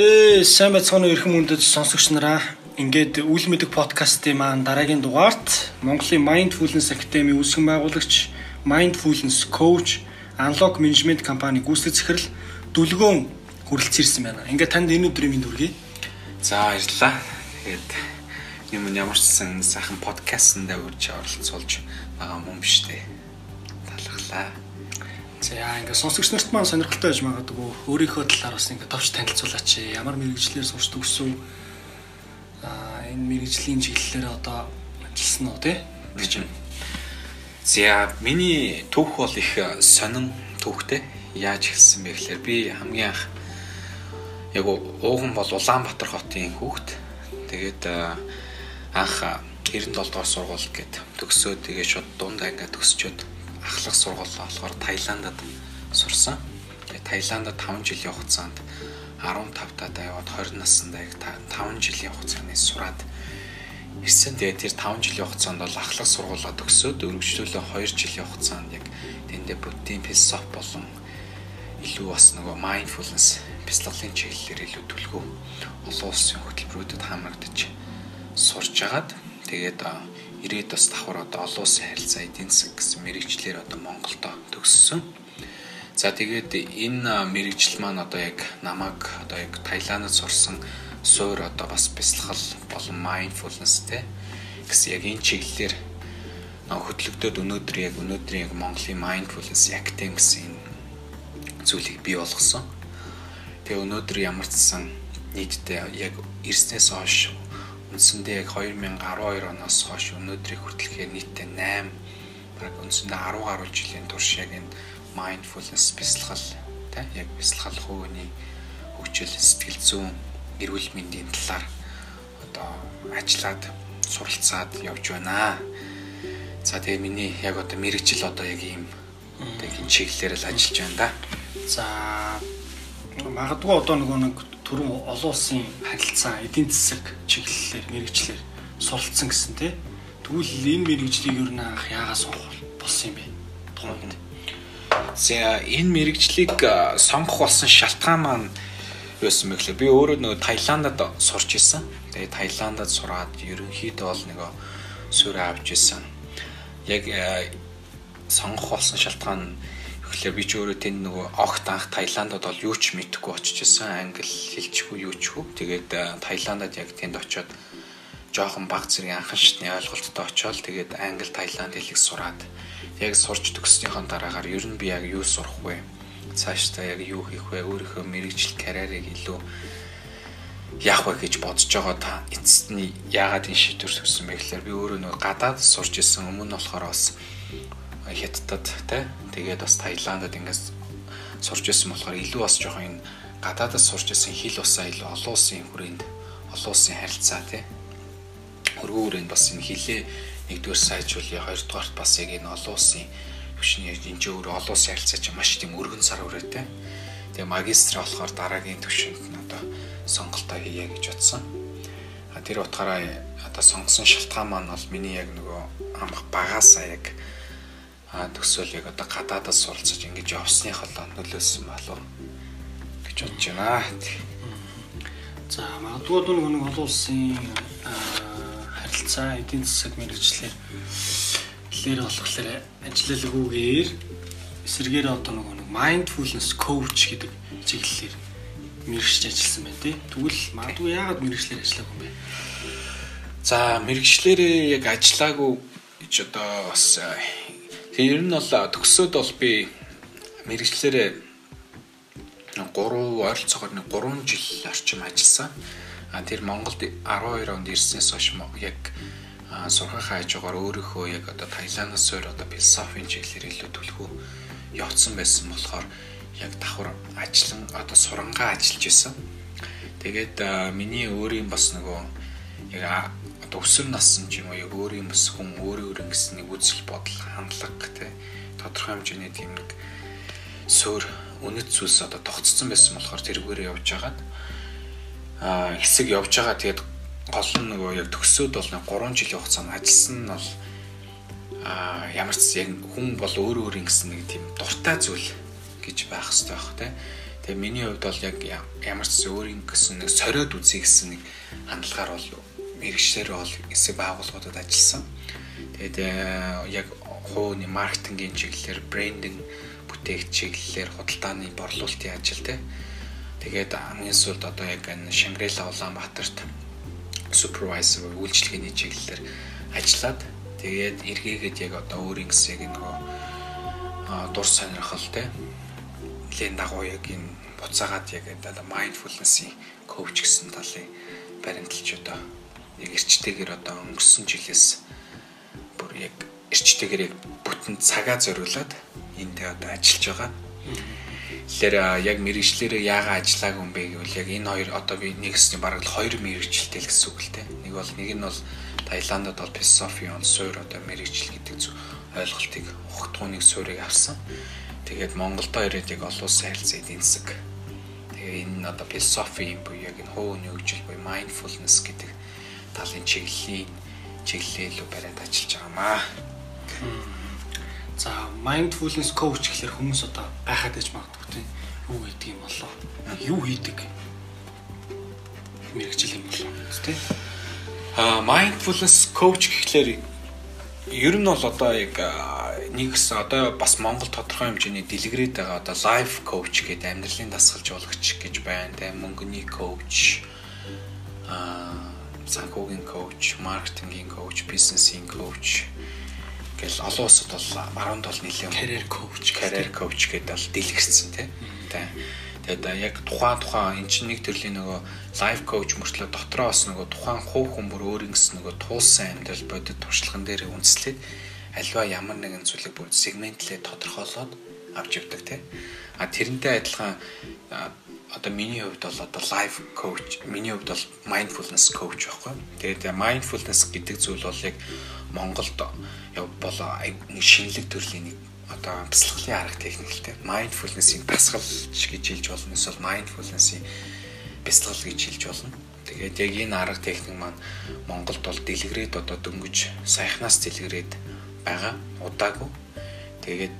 Ээ сайн байцгаана уу эрхэм хүндэт сонсогч нараа. Ингээд үл мэдэг подкастын маань дараагийн дугаарт Монголын Mindfulness Academy үүсгэн байгуулагч Mindfulness Coach Unlock Management компани гүйцэтгэх захирал дүлгөөн хүрэлцэн ирсэн байна. Ингээд танд энэ өдрийн минь хүргэе. За баярлалаа. Тэгээд юм ямар ч сан сайхан подкастнда үрж оролцуулж байгаа юм биш үү? Талхлаа. За ингээд сонсогч нарт маань сонирхолтой байж магадгүй өөрийнхөө талаар бас ингээд товч танилцуулаач. Ямар мэрэгчлэр сурч төгсөв? Аа энэ мэрэгжлийн чиглэлээр одоо ажилласан уу те? гэж. За миний түүх бол их сонин түүхтэй. Яаж эхэлсэн бэ гэхээр би хамгийн анх яг ууган бол Улаанбаатар хотын хүүхэд. Тэгээд анх 97 дугаар сургууль гээд төгсөөд тэгээ шууд дунд ангиа төгсчөөд ахлах сургууль болохоор Таиландад сурсан. Тэгээ Таиландад 5 жилийн хугацаанд 15 таад яваад 20 наснда яг 5 жилийн хугацааны сураад ирсэн. Тэгээ тэр 5 жилийн хугацаанд бол ахлах сургуулаа төгсөөд өргөжлөлөө 2 жилийн хугацаанд яг тэндээ буддийн философи болон илүү бас нөгөө mindfulness бяцлаглалын чиглэлээр илүү төлгөө олон улсын хөтөлбөрүүдэд хамрагдаж сурж агаад тэгээд ирээд бас давхар одоо олон улсын харилцаа эдийн засаг гэсэн мэрэгчлэр одоо Монголдо төгссөн. За тэгээд энэ мэрэгжил маань одоо яг намайг одоо яг Таиландд сурсан суур одоо бас бясалгал болон mindfulness те гэсэн яг энэ чиглэлээр хөтлөгдөд өнөөдөр яг өнөөдрийн яг Монголын mindfulness academy гэсэн энэ зүйлийг бий болгосон. Тэгээ өнөөдөр ямар ч сан нийтдээ яг ирснээс хойш үндсэндээ яг 2012 оноос хойш өнөөдрийг хүртэлхээр нийтдээ 8 баг үндсэндээ 10 гаруй жилийн турш яг энэ mindfulness бясалгал тий яг бясалгал хувийн хөгжил сэтгэл зүйн эрүүл мэндийн талаар одоо ажиллаад суралцаад явж байна. За тэгээ миний яг одоо мэрэгжил одоо яг ийм одоо энэ чиглэлээр л ажиллаж байна да. За магадгүй одоо нөгөө нэг түрүүн олон улсын харилцаа эдийн засаг чиглэлээр мэрэгчлэр суралцсан гэсэн тий. Тэгвэл энэ мэрэгжлийг юу наах яагаад сонгох болсон юм бэ? Тухайд. За энэ мэрэгжлийг сонгох болсон шалтгаан маань юу байсан бэ гэхээр би өөрөө нөгөө Таиландад сурч исэн. Тэгээ Таиландад сураад ерөнхийдөө бол нөгөө суурь авч исэн. Яг сонгох болсон шалтгаан Тэгэхээр би ч өөрөө тэнд нөгөө огт анх Таиландд бол юу ч мэдэхгүй очиж исэн. Англи хэлчихгүй юу ч хөө. Тэгээд Таиландд яг тэнд очиод жоохон баг зэргийн анхан шатны ойлголттой очиод тэгээд англи Таиланд хэлийг сураад яг сурч төгснөхийн дараагаар ер нь би яг юу сурах вэ? Цаашдаа яг юу хийх вэ? Өөрийнхөө мэрэгжил карьерийг илүү яах вэ гэж бодож байгаа та эцэст нь яагаад энэ шийдвэр төгсөн бэ гэхээр би өөрөө нөгөө гадаад сурч исэн өмнө болохоор бас хятадд те тэгээд бас Таиландд ингээс сурч ирсэн болохоор илүү бас жоохон энэ гадаадас сурч ирсэн хил усаа илүү олон улсын хүрээнд олон улсын харилцаа те өргөөрөнд бас энэ хилээ нэгдүгээр сайжруулъя хоёрдугаарт бас яг энэ олон улсын төвшний энэ өөр олон улсын харилцаа чинь маш тийм өргөн сар үрээтэй тэгээ магистр болохоор дараагийн төвшөнд нь одоо сонголтоо хийе гэж бодсон. А тэр утгаараа одоо сонгосон шалтгаан маань бол миний яг нөгөө амх багаасаа яг а төсөөл яг одоо гадаадас суралцаж ингэж явсных болоо нөлөөсөн болов гэж бодож байна. За магадгүй нэг нэг олон улсын харилцаа эдийн засаг мэрэгчлэр хэлээр болохоор ажиллалгүйгээр эсэргээр одоо нөгөө нэг mindfulness coach гэдэг чиглэлээр мэрэгч ажилласан байна тий. Тэгвэл магадгүй яагаад мэрэгчлэр ажиллаагүй юм бэ? За мэрэгчлэрээ яг ажиллаагүй гэж одоо бас Тэгээ ер нь бол төгсөөд бол би мэрэгчлэрээ 3 ойролцоогоор нэг 3 жил орчим ажилласан. А тэр Монголд 12 онд ирснээс хойш яг сургахаа хажуугаар өөрийнхөө яг одоо Таиландаас өөр одоо философийн чиглэлээр илүү төлхөө явцсан байсан болохоор яг давхар ажиллан одоо сурангаа ажиллаж исэн. Тэгээд миний өөрийн бас нөгөө яг одоо өсвөр нассан ч юм уу яг өөрийн бас хүн өөрөө өөр ингэсэн нэг үзэл бодол хандлага те. Тодорхой хэмжээний тийм нэг суур үнэт зүйлс одоо тогтцсон байсан болохоор тэрүүгээр явж хагаад а хэсэг явж байгаа тэгээд гол нь нөгөө яг төгсөөд бол 3 жилийн хугацаанд ажилласан нь бол а ямар ч яг хүн бол өөр өөр ингэсэн нэг тийм дуртай зүйл гэж байх хэрэгтэй байх те. Тэгээ миний хувьд бол яг ямар ч өөрийн гэсэн нэг сориод үзье гэсэн нэг хандлагаар бол мэрэгчлэр бол эсэг байгууллагуудад ажилласан. Тэгээд яг хууны маркетингийн чиглэлээр брендинг бүтээгч чиглэлээр худалдааны борлуулалтын ажил те. Тэгээд хамгийн сүүлд одоо яг энэ Шангрила Улаанбаатарт супервайзер үйлчлэгээний чиглэлээр ажиллаад тэгээд эргээгээд яг одоо өөрийн гэсэн яг нөгөө дур сонирхол те нэлийн дагуу яг энэ буцаагаад яг одоо mindfulness-ийн коуч гэсэн талын баримталж одоо яг эрчтэйгээр одоо өнгөрсөн жилээс бүр яг эрчтэйгээр яг бүтэн цагаа зориулаад энд одоо ажиллаж байгаа. Тэгэхээр яг мэрэгчлэрээ яагаад ажиллааг юм бэ гэвэл яг энэ хоёр одоо би нэгсний бараг л хоёр мэрэгчлэлтэй л гэсэн үг л дээ. Нэг бол нэг нь бол Таиландд бол философи он суур одоо мэрэгжил гэдэг зүг ойлголтыг ухтгууныг суурийг авсан. Тэгээд Монголдо ирээд яг олон улсын харилцаа эдийн засаг. Тэгээ энэ одоо философи юм буюу яг энэ хууны хөгжил буюу mindfulness гэдэг талын чиглэлийн чиглэлээ илүү бариад ажиллаж байгаамаа. За mindfulness coach гэхэлэр хүмүүс одоо гайхаад иж магадгүй тийм юу гэдэг юм болоо. Юу хийдэг? Мэргэжил юм болоо тийм. А mindfulness coach гэхлээр ер нь бол одоо яг нэгс одоо бас Монгол тодорхой хэмжээний дэлгэрээд байгаа одоо life coach гэдэг амьдралын дасгалжуулагч гэж байна. Тэ мөнгөний coach а санхүүгийн коуч, маркетингийн коуч, бизнесийн коуч гэл олон улсад бол 17 нэлийн career coach, career coach гэдэг бол дэлгэрсэн тий. Тэгээд яг тухайн тухайн эн чинь нэг төрлийн нөгөө life coach мөртлөө дотроо бас нөгөө тухайн хувь хүн бүр өөрөнгөс нөгөө туулсан амьдрал бодит туршлаган дээр үндэслээд альва ямар нэгэн зүйлийг бүр сегментлээ тодорхойлоод авч явдаг тий. А тэрнтэй адилхан одоо миний хувьд бол одоо life coach миний хувьд бол mindfulness coach байхгүй. Тэгээд mindfulness гэдэг зүйл бол яг Монголд бол шинэлэг төрлийн нэг одоо бясалгалын арга техниктэй mindfulness-ийн дасгалч гэж хэлж болно. Эсвэл mindfulness-ийн бясалгал гэж хэлж болно. Тэгээд яг энэ арга техник маань Монголд бол дэлгэрээд одоо дөнгөж саяхнаас дэлгэрээд байгаа. Удаагүй. Тэгээд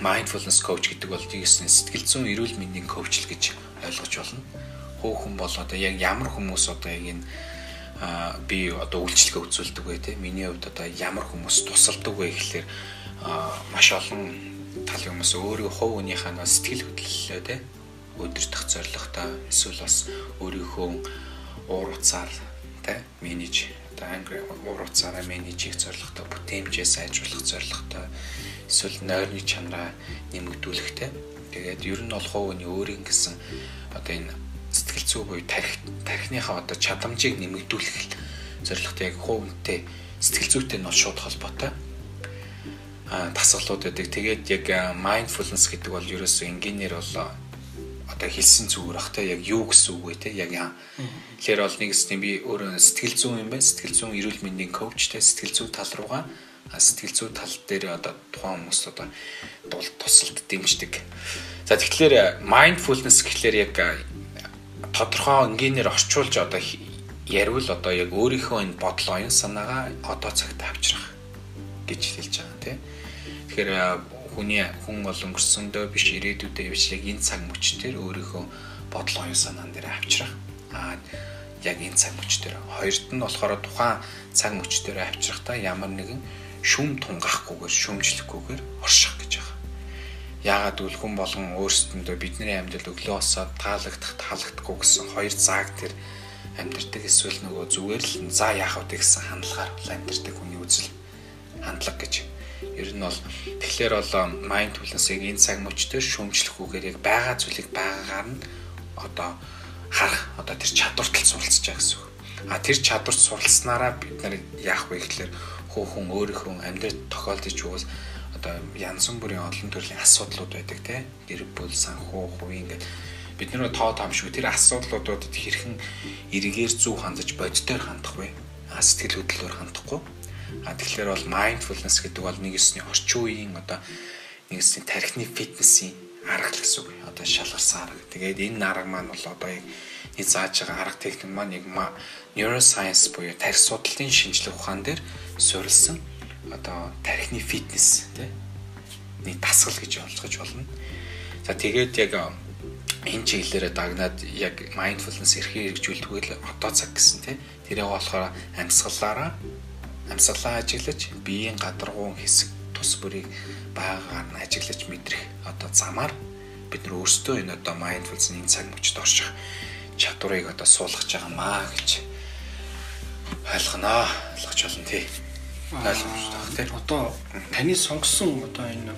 mindfulness coach гэдэг бол тийгсэн сэтгэл зүйн эрүүл мэндийн коуч л гэж ойлгож болно. Хөөхөн бол одоо яг ямар хүмүүс одоо яг энэ би одоо үйлчлэгээ үзүүлдэг вэ те? Миний хувьд одоо ямар хүмүүс тусалдаг вэ гэхлээр маш олон талын хүмүүс өөрийн хувь хүнийхээ сэтгэл хөдлөлөө те? Өдөртөх зорилготой эсвэл бас өөрийнхөө уур уцаар те? Менеж одоо англи уур уцаараа менежийг зорилготой бүтээмжээ сайжруулах зорилготой эсвэл нойрны чанараа нэмэгдүүлэхтэй. Тэгээд ер нь бол хувийн өөрийн гэсэн одоо энэ сэтгэл зүй буюу тарих тарихныхаа одоо чадамжийг нэмэгдүүлэх зорилготой яг хувинтэй сэтгэл зүйтэй нь бол шууд холбоотой дасгалууд байдаг. Тэгээд яг mindfulness гэдэг бол ерөөсөө энгийнээр бол одоо хэлсэн зүгээр бах те яг юу гэсэн үг вэ те яг яа. Тэгэхээр бол нэгсний би өөрөө сэтгэл зүйн юм байна. Сэтгэл зүйн эрүүл мэндийн коуч те сэтгэл зүй тал руугаа сэтгэл зүй тал дээр одоо тухайн хүмүүс одоо тусалд дэмждэг. За тэгэхээр mindfulness гэхлээр яг тодорхой энгийнээр орчуулж одоо яривал одоо яг өөрийнхөө энэ бодол оюун санаагаа одоо цагт авчрах гэж хэлж байгаа тийм. Тэгэхээр хүний хүн бол өнгөрсөндөө биш ирээдүйдээ биш яг энэ цаг мөч төр өөрийнхөө бодол оюун санаан дээр авчрах. Аа яг энэ цаг мөч төр хоёрт нь болохоор тухайн цаг мөч төр авчрахтаа ямар нэгэн шүм тунгахгүйгээр шүмжлэхгүйгээр орших гэж байгаа. Яагаад үл хүн болгон өөрсдөндөө бидний амьдрал өглөө босоод таалагдах таалагдахгүй гэсэн хоёр зааг тэр амьдрдаг эсвэл нөгөө зүгээр л за яах вэ гэсэн хандлагаар амьдрдаг хүний үзэл хандлага гэж. Ер нь бол тэгэхээр бол mindfulness-ыг энэ цаг мөчтөр шөмжлөхгүйгээр яг байгаа зүйлийг байгаагаар нь одоо харах одоо тэр чадвартал суралцж байгаа гэсэн үг. А тэр чадварт суралцсанараа бид нар яах вэ гэхээр хүүхэн өөрийнхөө амьдрал тохиолдож уус одоо янзан бүрийн олон төрлийн асуудлууд байдаг те. Гэр бүл санхүү хувийн ингээд бид нэр тоо таамшгүй тэр асуудлуудад хэрхэн эргээр зөв хандаж бодитоор хандах вэ а сэтгэл хөдлөлөөр хандахгүй. А тэгэхээр бол mindfulness гэдэг бол нэгэсний орчин үеийн одоо нэгэсний тархины фитнесийн арга л гэсэн үг. Одоо шалгарсан арга. Тэгээд энэ арга маань бол одоо яг нэг зааж байгаа арга техник маань яг neuroscience буюу тархи судлалын шинжилгээ ухаан дээр суурилсан одоо тархины фитнес тий дасгал гэж ойлгож болно. За тэгээд яг энэ чиглэлээр дагнаад яг mindfulness эрхийг хэрэгжүүлдэг л одоо цаг гэсэн тий. Тэрээ болохоор амьсгалаараа амьсгалаа ажиглаж биеийн гадаргуун хэсэг тус бүрийг байгаагаар нь ажиглаж мэдрэх одоо замаар бид нар өөрсдөө энэ одоо mindfulness-ийн цаг мөчд орших чадварыг одоо суулгаж байгаа маа гэж ойлгоно. Ойлгож болно тий. Ойлгомжтой тий. Одоо таны сонгосон одоо энэ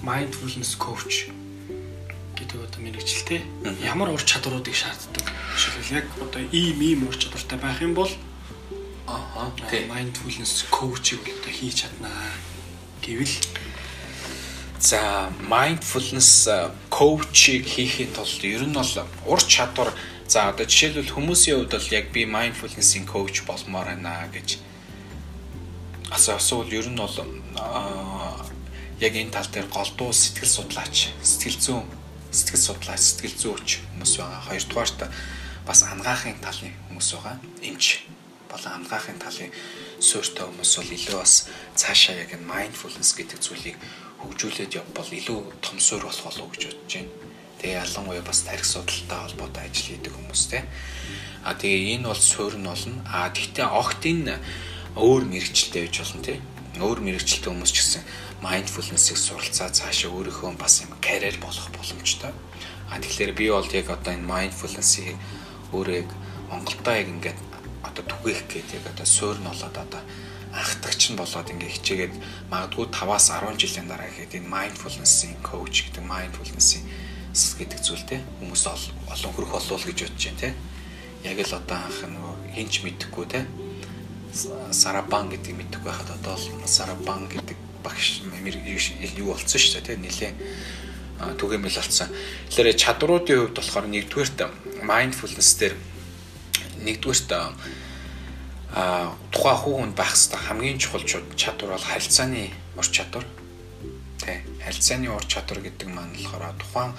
mindfulness coach гэдэг одоо мэрэгчлээ ямар ур чадваруудыг шаарддаг. Жишээлбэл яг одоо ийм ийм ур чадвартай байх юм бол Аа тий. mindfulness coach-ийг одоо хийж чаднаа гэвэл За mindfulness коучийг хийхин тулд ер нь бол ур чадвар за одоо жишээлбэл хүмүүсийн хувьд бол яг би mindfulness-ийн коуч болмоор байна гэж асуувал ер нь бол яг энэ тал дээр голдуу сэтгэл судлаач, сэтгэл зүйн сэтгэл судлаач, сэтгэл зүйч хүмүүс байгаа. Хоёрдугаарт бас ангаахын талын хүмүүс байгаа. Эмч болон ангаахын талын суурьтай хүмүүс бол илүү бас цаашаа яг энэ mindfulness гэдэг зүйлийг хөгжүүлээд явбал илүү том суурь болох болов уу гэж бодож байна. Тэгээ ялангуяа бас тарих судалтай холбоотой ажил хийдэг хүмүүс те. А тэгээ энэ бол суурь нь болно. А тэгтээ огт энэ өөр мэрэгчлээ гэж болно те. Өөр мэрэгчлээ хүмүүс ч гэсэн mindfulness-ийг суралцаа цаашаа өөрийнхөө бас юм карьер болох боломжтой. А тэгэхээр би бол яг одоо энэ mindfulness-ийг өөрөө яг Монголдоо яг ингээд одоо түгээх гэдэг яг одоо суурь нь болоод одоо анхдагч нь болоод ингээ хичээгээд магадгүй 5-аас 10 жилийн дараа ихэд энэ mindfulness-ийн coach гэдэг mindfulness-ийн гэдэг зүйлтэй хүмүүс олон хөрөх болов гэж бодож байна те. Яг л одоо анх нөгөө хинч мэдэхгүй те. Сарабан гэдэг мэдэхгүй байхад одоо л Сарабан гэдэг багш юу болсон шүү дээ те нилээ түгээмэл болсон. Тэгэхээр чадруудын хувьд болохоор нэгдүгээрт mindfulness дээр нэгдүгээрт а тухайн хүүхэнд байх хэвээр хамгийн чухал чадвар бол харилцааны ур чадвар. Тэ харилцааны ур чадвар гэдэг маань болохоор тухайн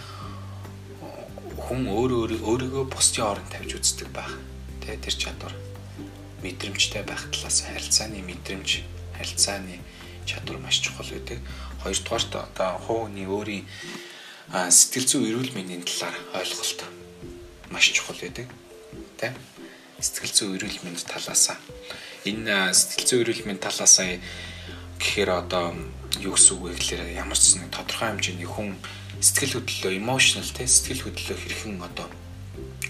хүн өөрөө өөрийгөө бусдын оронд тавьж үздэг байх. Тэ тэр чадвар мэдрэмжтэй байх талаас харилцааны мэдрэмж, харилцааны чадвар маш чухал гэдэг. Хоёрдугаарт одоо хувийн өөрийн сэтгэл зүй эрүүл мэндийн талаар ойлголт маш чухал байдаг. Тэ сэтгэл зүй эрүүл мэнд талаасаа энэ сэтгэл зүй эрүүл мэнд талаасаа гэхээр одоо юу гэсэн үг вэ гэхээр ямар ч нэг тодорхой хэмжээний хүн сэтгэл хөдлөлөө emotional те сэтгэл хөдлөлөө хэрхэн одоо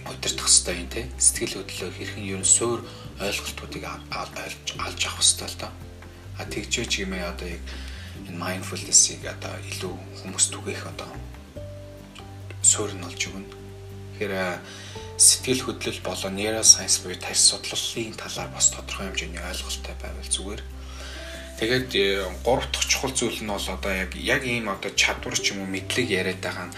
удирдах хэвээр юм те сэтгэл хөдлөлөө хэрхэн ер нь суур ойлголтуудыг олж авах хэвээр л доо а тэгжээч гэмээ одоо яг энэ mindfulness-ийг одоо илүү хүмүүс түгээх одоо суур нь болж өгнө. Тэгэхээр сэтгэл хөдлөл болон neuroscience буюу тарих судлалын талаар бас тодорхой хэмжээний ойлголттой байвал зүгээр. Тэгээд гурав дахь чухал зүйл нь бол одоо яг яг ийм одоо чадвар ч юм уу мэдлэг яриад байгаа нь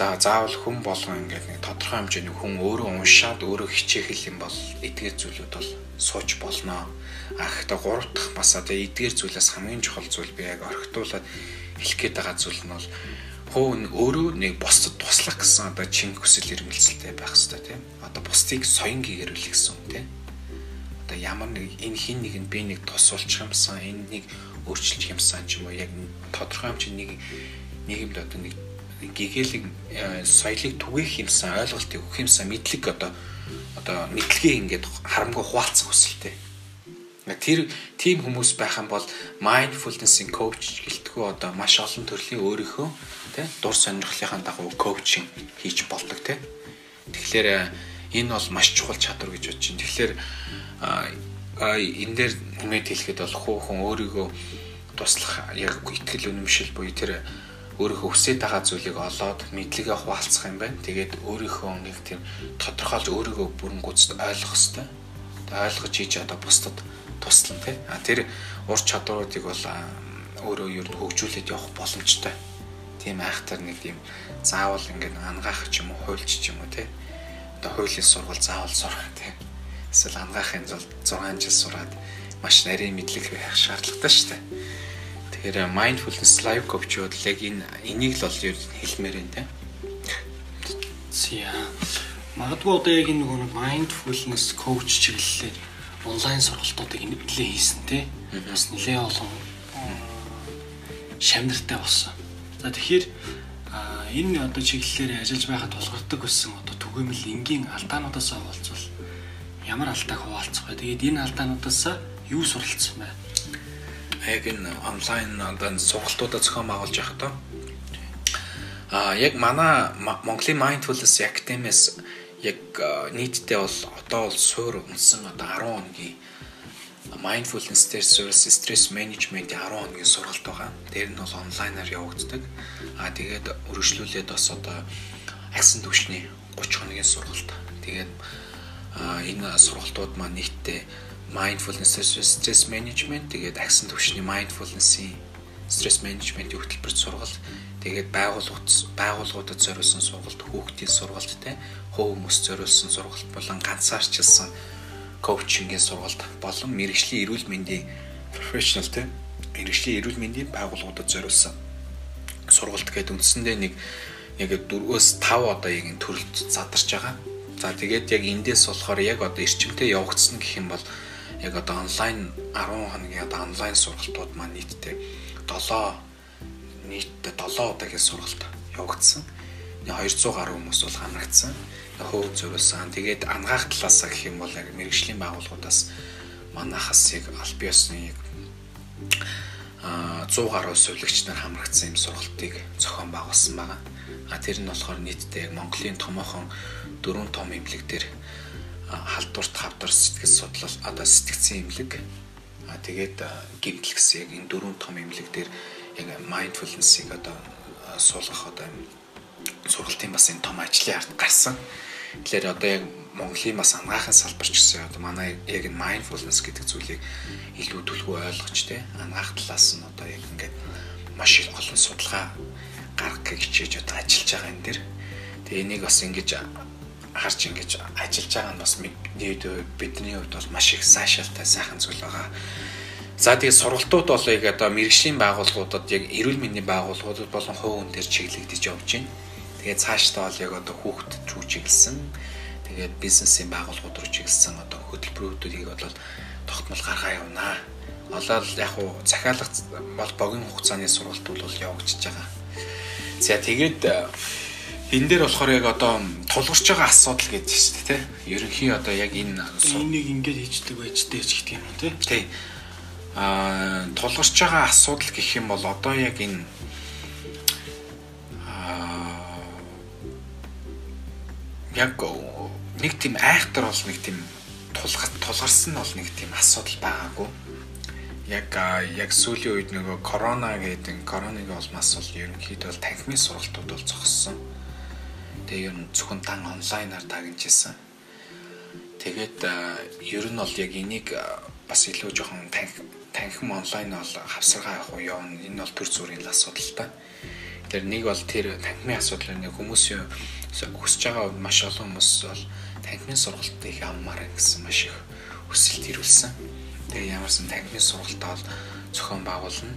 за заавал хүн болгон ингээд нэг тодорхой хэмжээний хүн өөрөө уншаад өөрөө хичээх юм бол эдгээр зүйлүүд бол сууж болно. А гэхдээ гурав дахь бас одоо эдгээр зүйлээс хамгийн чухал зүйл би яг орхитуулаад хэлэх гээд байгаа зүйл нь бол хуу өөрөө нэг бусдад туслах гэсэн одоо чин хүсэл эрмэлзэлтэй байх хэрэгтэй тийм. Одоо бусдыг соён гэгэрүүлэх гэсэн үг тийм. Одоо ямар нэг энэ хин нэгэнд би нэг тусуулчих юмсан, энэ нэг өөрчилчих юмсан ч юм уу яг тодорхой хэмжээний нийгэмд одоо нэг гэгээлэг э, соёлыг түгээх юмсан, ойлголтыг өгөх юмсан мэдлэг одоо одоо мэдлэгээ ингээд харамгүй хуваалцах хүсэлтэй. Тэр тийм хүмүүс байх юм бол mindfulness-ийн коуч гэлтгүү одоо маш олон төрлийн өөрийнхөө тий дур сонирхлынхаа дагуу коучинг хийж болдог тий. Тэгэхээр э, энэ бол маш чухал чадвар гэж бодож байна. Тэгэхээр энэ дээр нэмээд хэлэхэд бол хүүхэн өөрийгөө туслах яг итгэл үнэмшил буюу тэр өөрийнхөө хүсэж байгаа зүйлийг олоод мэдлэгээ хуваалцах юм байна. Тэгээд өөрийнхөө нэг тийм тодорхойлж өөрийгөө бүрэн гүйцэд ойлгох хэрэгтэй. Тэгээд ойлгож хийж одоо бусдад туслан тий. А тэр ур чадваруудыг бол өөрөө юу хөгжүүлээд явах боломжтой тийм айхтар нэг тийм заавал ингээд ангаах ч юм уу хуульч ч юм уу те одоо хуулийн сургал заавал сурах те эсвэл ангаахын зул 6 жил сураад маш нарийн мэдлэг байх шаардлагатай шүү дээ. Тэгэхээр mindfulness live coach-ууд л яг энэ энийг л бол ер нь хэлмээр байна те. Зя. Магадгүй одоо яг энэ нөгөө mindfulness coach чиглэлээр онлайн сургалтуудыг нэлээд хийсэн те. Бас нэлээд олон шамнартай болсон. За тэгэхээр энэ одоо чиглэлээр ажиллаж байхад тулгардаг байсан одоо түгээмэл энгийн алдаануудаас олцвол ямар алдааг хуваалцах вэ? Тэгээд энэ алдаануудаас юу суралцсан бэ? Яг энэ онлайн одоо сургалтуудаа зохион байгуулж байхдаа а яг манай Монголын Mindfulness Academy-с яг нийтдээ бол одоо бол суур унсан одоо 10 хоногийн mindfulness дээр service stress management 10 хоногийн сургалт байгаа. Тэр нь бол онлайнаар явагддаг. Аа тэгээд өргөжлүүлээд бас одоо агсан түвшний 30 хоногийн сургалт. Тэгээд энэ сургалтууд маань нийтдээ mindfulness stress management тэгээд агсан түвшний mindfulness-ийн стресс менежментийн хөтөлбөрт сургалт тэгээд байгууллагууд байгууллагуудад зориулсан сургалт хүүхдийн сургалт те хөө хүмүүс зориулсан сургалт болон ганцаарчилсан коучингийн сургалт болон мэрэгжлийн эрүүл мэндийн professional те мэрэгжлийн эрүүл мэндийн байгууллагуудад зориулсан сургалт гэдэг үндсэндээ нэг яг 4-өөс 5 одоо яг энэ төрөлд задарч байгаа. За тэгээд яг эндээс болохоор яг одоо эрчимтэй явагдсан гэх юм бол яг одоо онлайн 10 хоногийн одоо онлайн сургалтууд маань нийтдээ 7 нийтдээ 7 удаагийн сургалт явагдсан. 200 гаруй хүмүүс бол хамрагдсан. Хөвд зөрүүлсэн. Тэгээд ангаах талаасаа гэх юм бол яг мэрэгжлийн байгууллагуудаас манахас яг аль биесны а 100 гаруй сувлагч нар хамрагдсан юм сургалтыг зохион байгуулсан байгаа. А тэр нь болохоор нийтдээ яг Монголын томоохон дөрвөн том эмнэлэг дээр халдварт хавдар сэтгэл судлал одоо сэтгцэн эмнэлэг А тэгээд гимтэл гэсэн яг энэ дөрвөн том эмнэлэг дээр яг mindfulness-ийг одоо суулгах одоо сургалтын бас энэ том ажлын ард гарсан. Тэгэхээр одоо яг Монголын бас ангаахын салбарч гэсэн одоо манай яг энэ mindfulness гэдэг зүйлийг илүү түлхүү ойлгож тэ ангаах талаас нь одоо яг ингээд маш их олон судалгаа гаргахыг хичээж одоо ажиллаж байгаа энэ дэр. Тэгээ энийг бас ингэж харж ингэж ажиллаж байгаа нь бас бидний хувьд бол маш их сайшаалтай сайхан зүйл байгаа. За тэгээ сургалтууд бол яг одоо мэрэгжлийн байгууллагуудад яг эрүүл мэндийн байгууллагуудад болон хүн төр чиглэгдэж явж байна. Тэгээд цаашдаа бол яг одоо хүүхдэд рүү чиглэсэн тэгээд бизнесийн байгууллагууд руу чиглэсэн одоо хөтөлбөрүүдийг бол тогтмол гаргаа явнаа. Олол яг уу захиалга бол богино хугацааны сургалтууд бол явагдаж байгаа. За тэгээд энэ дээр болохоор яг одоо тулгарч байгаа асуудал гэдэг чинь тийм ерөнхий одоо яг энэ энийг ингэж хийждэг байжтэй ч гэдэг юм тийм. Тийм а тулгарч байгаа асуудал гэх юм бол одоо яг энэ яг нэг тийм айхтар бол нэг тийм тулгар тулгарсан бол нэг тийм асуудал байгаагүй. Яг яг сүүлийн үед нөгөө корона гэдэг короныг олмаас бол ерөнхийдөө танхимын сургалтууд бол зогссон. Тэгээ ер нь зөвхөн дан онлайнаар тагнажсэн. Тэгээд ер нь бол яг энийг бас илүү жоохон танхим танхим онлайн бол хавсаргаа явах уу явна. Энэ бол төр зүрийн асуудал та. Тэр нэг бол тэр танхимын асуудал нэг хүмүүсийн хүсэж байгаа маш олон хүмүүс бол танхимын сургалтыг их аммаар гэсэн маш их хүсэлт ирүүлсэн. Тэгээ ямарсан танхимын сургалтаа бол зохион байгуулна.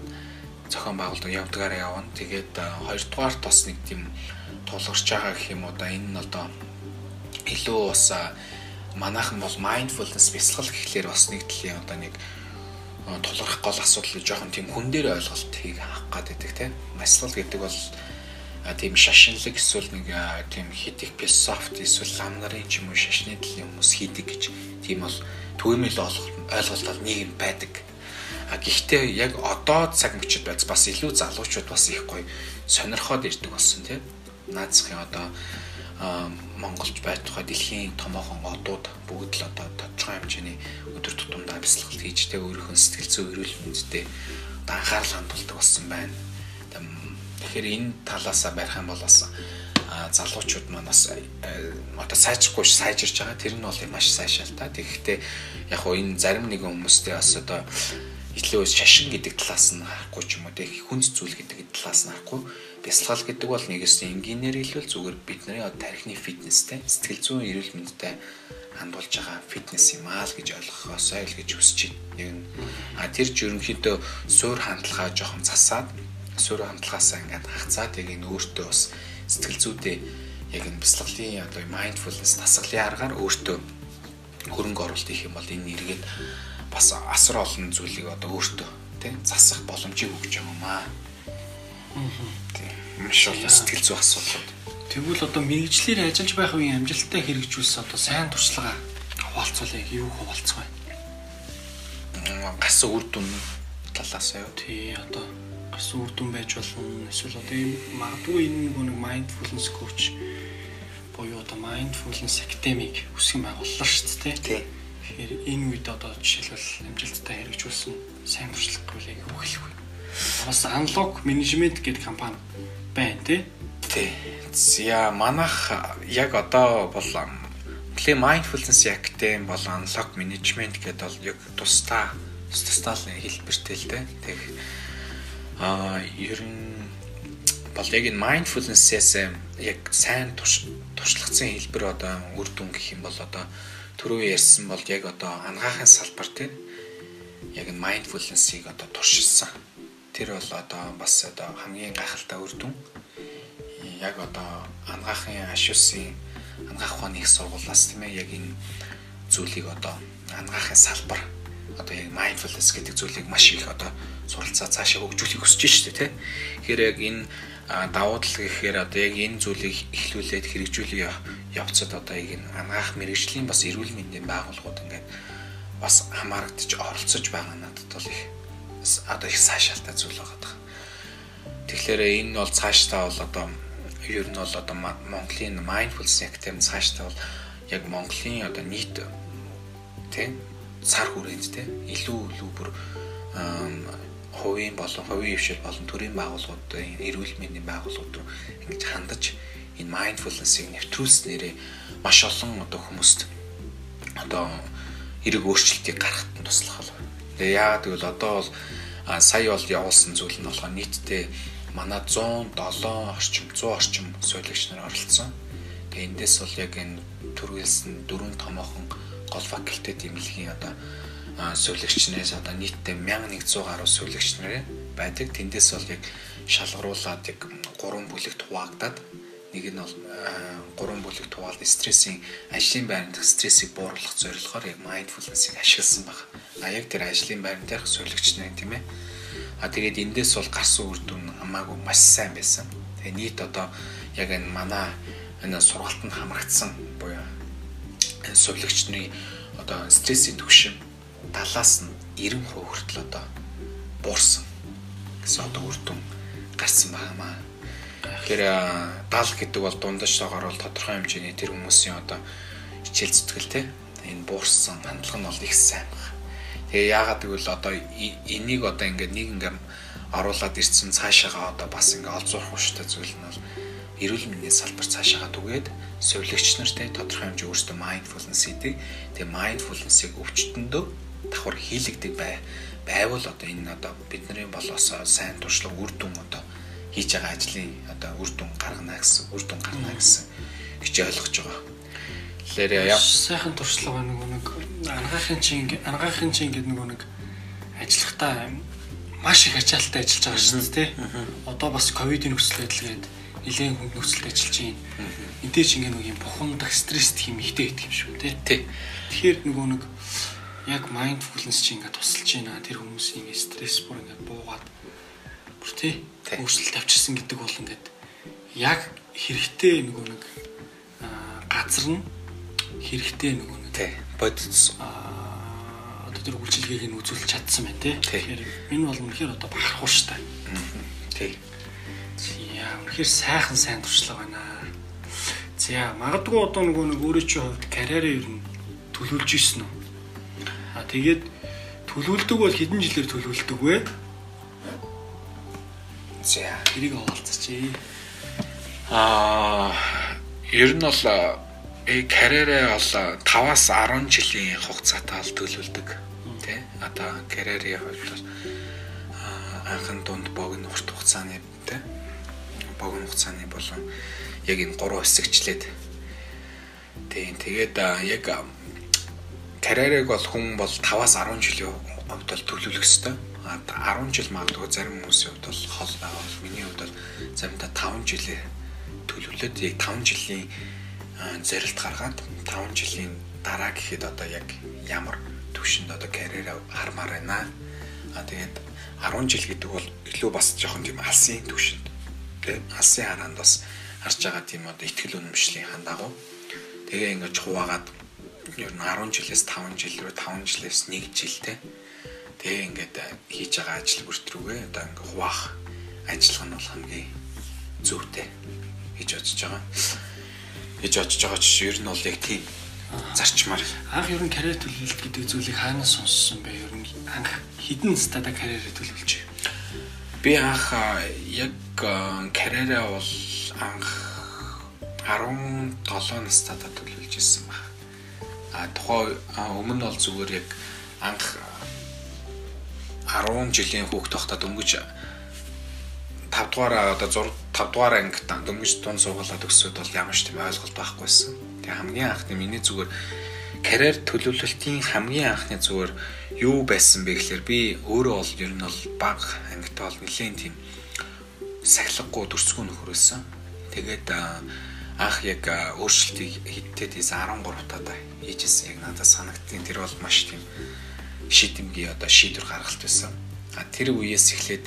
Зохион байгуулалт явдгаараа явна. Тэгээд хоёрдугаар тос нэг тийм тулгарч байгаа гэх юм уу да? Энэ нь одоо илүү бас манайхан бол mindfulness бясалгал гэхлээр бас нэг төрлийн одоо нэг тулгарх гол асуудал жоохон тийм хүн дээр ойлголтыг авах гэдэг тийм маслал гэдэг бол тийм шашинлаг эсвэл нэг тийм хитик философт эсвэл лам нарын ч юм уу шашны төлөв хүмүүс хийдэг гэж тийм бол төвөмөл ойлголт бол нэг юм байдаг. А гэхдээ яг одоо цаг мөчид байц бас илүү залуучууд бас их гоё сонирхоод ирдэг болсон тийм наацхийн одоо Монголч байж тухай дэлхийн томоохон одууд бүгд л одоо тодорхой хэмжээний өдөр тутамдаа бясалгалт хийж тэ өөрийнхөө сэтгэл зүй эрүүл мэндэд одоо анхаарал хандуулдаг болсон байна. Тэгэхээр энэ талаасаа барих юм бол бас залуучууд маань бас одоо сайжрахгүй сайжирч байгаа. Тэр нь бол маш сайшаалтай. Тэгэхдээ яг хоо энэ зарим нэгэн хүмүүстэй бас одоо илүү шашин гэдэг талаас нь харахгүй ч юм уу тэг хүнс зүйл гэдэг талаас нь харахгүй бясалгал гэдэг бол нэгээс энгийнээр хэлвэл зүгээр бидний тархины фитнестэй сэтгэл зүйн эрүүл мэндтэй хандуулж байгаа фитнес юм аа л гэж ойлгохоосоо л гэж хүсэж байна. Нэг нь а тэр ч ерөнхийдөө суур хандлагаа жоохон засаад суур хандлагаасаа ингээд хацаад яг энэ өөртөө бас сэтгэл зүйдээ яг энэ бясалгалын одоо mindfulness дасгалын аргаар өөртөө хөрөнгө оруулалт хийх юм бол энэ нэргээд бас асар олон зүйлийг одоо өөртөө тий засах боломжийг өгч байгаа юм аа. Аа. маш олон сэтгэл зүй асуудлууд. Тэгвэл одоо мэрэгчлэр ажиллаж байх үеийн амжилттай хэрэгжүүлсэн одоо сайн туршлага хуваалцуулъя юу хуваалцах вэ? Гасан үр дүн талаас юу? Тий одоо гасан үр дүн байж болно. Эсвэл одоо ийм магадгүй энэ нэг mindfulness coach буюу одоо mindfulness academy үсгэн байгууллаа шүү дээ. Тий. Тэгэхээр энэ үед одоо жишээлбэл амжилттай хэрэгжүүлсэн сайн туршлага гэвэл яг хэлэх вэ? Бас Unlock Management гэдэг компани байна тий. Тий. За манайх яг одоо бол Play Mindfulness Academy бол Unlock Management гэдэг бол яг тусдаа тусдаа л хэлбэртэй л дээ. Тэг аа ер нь бол яг энэ mindfulness-ээс яг сайн туршлагацсан хэлбэр одоо үр дүн гэх юм бол одоо түрүү ярьсан бол яг одоо ангаахын салбар тийм яг энэ mindfulness-ийг одоо туршилсан. Тэр бол одоо бас одоо хамгийн гайхалтай үр дүн. Яг одоо ангаахын ашуусын ангаах ухааны их сургуулиас тийм ээ яг энэ зүйлийг одоо ангаахын салбар одоо яг mindfulness гэдэг зүйлийг маш их одоо суралцаа цаашаа хөгжүүлэх хүсэж шүү дээ тийм. Тэгэхээр яг энэ давуу тал гэхээр одоо яг энэ зүйлийг эхлүүлээд хэрэгжүүлэх явцад одоо яг энэ ангаах мэрэгжлийн бас эрүүл мэндийн байгууллагууд ингээд бас хамаарагдаж оролцож байгаа надад бол их одоо их сайшаалтай зүйл байгаа. Тэгэхээр энэ бол цаашдаа бол одоо ер нь бол одоо Монголын mindfulness academy цаашдаа бол яг Монголын одоо нийт тийм цар хүрээнд те илүү илүү бүр хувийн болон хувийн хвшил болон төрийн байгууллагуудын эрүүл мэндийн байгууллагууд руу ингэж хандаж энэ mindfulness-ийг нэвтрүүлснээрээ маш олон одоо хүмүүст одоо эрэг өөрчлөлтийг гаргахад туслах бол. Тэгээ яагаад гэвэл одоо бол сая бол явуулсан зүйл нь болохоор нийтдээ манай 107 орчим 100 орчим суулагч нар оролцсон. Тэгээ эндээс бол яг энэ төрүүлсэн дөрвөн томоохон гол факультет имлэгийн одоо суулагчнээс одоо нийтдээ 1100 гаруй суулагч нар байдаг. Тэндээс бол яг шалгаруулад яг гурван бүлэгт хуваагдаад нэг нь бол гурван бүлэгт хуваалт стрессийн ажлын байранд стрессийг бууруулах зорилгоор яг mindfulness-ийг ашигласан баг. А яг тэр ажлын байранд дээрх суулагч нар тийм ээ. А тэгээд эндээс бол гарсан үр дүн хамаагүй маш сайн байсан. Тэгээ нийт одоо яг энэ манай энэ сургалтанд хамрагдсан буюу сувлагчны одоо стрессийн түвшин талаас нь 90% хүртэл одоо буурсан гэсэн одоо үр дүн гарсан байнамаа. Тэгэхээр 70 гэдэг бол дундажтойгоор бол тодорхой хэмжээний тэр хүмүүсийн одоо хичээл зүтгэл те энэ буурсан хандлага нь бол их сайн байна. Тэгээ яагаад гэвэл одоо энийг одоо ингээд нэг ингээм оруулаад ирсэн цаашаага одоо бас ингээд олзуурах хүчтэй зүйл нь бол эрүүл мэндийн салбар цаашаага түгээд сувилагч нартай тодорхой хэмжээ өөрсдөө mindfulness хийдэг. Тэгээ mindfulness-ыг өвчтөндөө давхар хийлэгдэг бай байвал одоо энэ одоо бидний болоос сайн туршлага үр дүн одоо хийж байгаа ажлын одоо үр дүн гаргана гэсэн үр дүн гарна гэсэн гэж ойлгож байгаа. Тэгэхээр яа сайхан туршлага нэг нэг ангаахын чинь ангаахын чинь гэдэг нэг нэг ажиллахтаа маш их ачаалттай ажиллаж байгаа шүү дээ тий. Одоо бас ковидын нөхцөл байдлгээд нэлээд хүнд нөхцөлд ажиллаж байна. Эдгээр чинь нэг юм бухимдах стресст хэм ихтэй идэх юм шүү тий. Тэгэхээр нөгөө нэг яг mindfulness чинь ингээд тусалж байна. Тэр хүмүүсийн стресс бүр ингээд буугаад бүр тий өөрчлөлт авчирсан гэдэг бол ингээд яг хэрэгтэй нөгөө нэг газар нь хэрэгтэй нөгөө нэг тий бодис одоо тэр үйлчилгээг нь үзүүлж чадсан байна тий. Тэгэхээр энэ бол үнэхээр одоо бахархуу штэ. Тий. Яа үнэхээр сайхан сайн туршлага байна. За магадгүй одоо нөгөө нэг өөрөө чи хувьд карьераа ер нь төлөвлөж ирсэн үү? Тэгээд төлөвлөдөг бол хэдэн жилээр төлөвлөдөг вэ? За, тэрийг овалцчихъя. Аа, ер нь бол э карьерээ бол 5-аас 10 жилийн хугацаатай төлөвлөдөг. Тэ? Одоо карьерийн хувьд бол анхан дунд богино урт хугацааны тэ? Богино хугацааны болон яг энэ гурван хэсэгчлээд тийм тэгээд яг карьерийг бол хүн бол 5-аас 10 жилийн хувьд бол төлөвлөх ёстой. А 10 жил магадгүй зарим хүмүүсийн хувьд бол хол байгаа. Миний хувьд бол заримдаа 5 жилээ төлөвлөд яг 5 жилийн зорилт гаргаад 5 жилийн дараа гэхэд одоо яг ямар төвшөнд одоо карьераа хармаар байна. А тэгээд 10 жил гэдэг бол илүү бас жоохон тийм алсын төвшөнд тэ алсын хараанд бас харж байгаа тийм одоо ихтгэл үнэмшлийн хан дагуу тэгээ ингэж хуваагаад ер нь 10 жилээс 5 жил рүү 5 жилээс 1 жилтэй тэгээ ингээд хийж байгаа ажил бүртрүүгээ одоо ингээ хуваах ажиллагаа нь бол хамгийн зөвтэй гэж бодож байгаа. гэж бодож байгаа ч ер нь бол яг тийм зарчмаар анх ер нь карьер төлөвлөлт гэдэг зүйлийг хаанаас сонссон бэ? Ер нь анх хідэн стада карьерээ төлөвлөж? Би анх яг карьераа бол анх 17 настайдаа төлөвлөж ирсэн баг. А тухай өмнө бол зүгээр яг анх 10 жилийн хүүхд тогтоод өнгөж 5 дугаар одоо 6 5 дугаар анги дөнгөж тун суугалаад өсөд бол ямар ч тийм ойлголт байхгүйсэн. Тэгээ хамгийн анхны миний зүгээр карьер төлөвлөлтийн хамгийн анхны зүгээр юу байсан бэ гэхээр би өөрөө бол ер нь бол баг ангид бол нэлээд тийм сахилгагүй дурсгүй нөхөрөөсөн. Тэгээд анх яг өөрчлөлтийг хийдтэй тийс 13 таа хийжсэн яг надад санагдтiin тэр бол маш тийм шийдэмгий одоо шийдвэр гаргалт байсан. А тэр үеэс эхлээд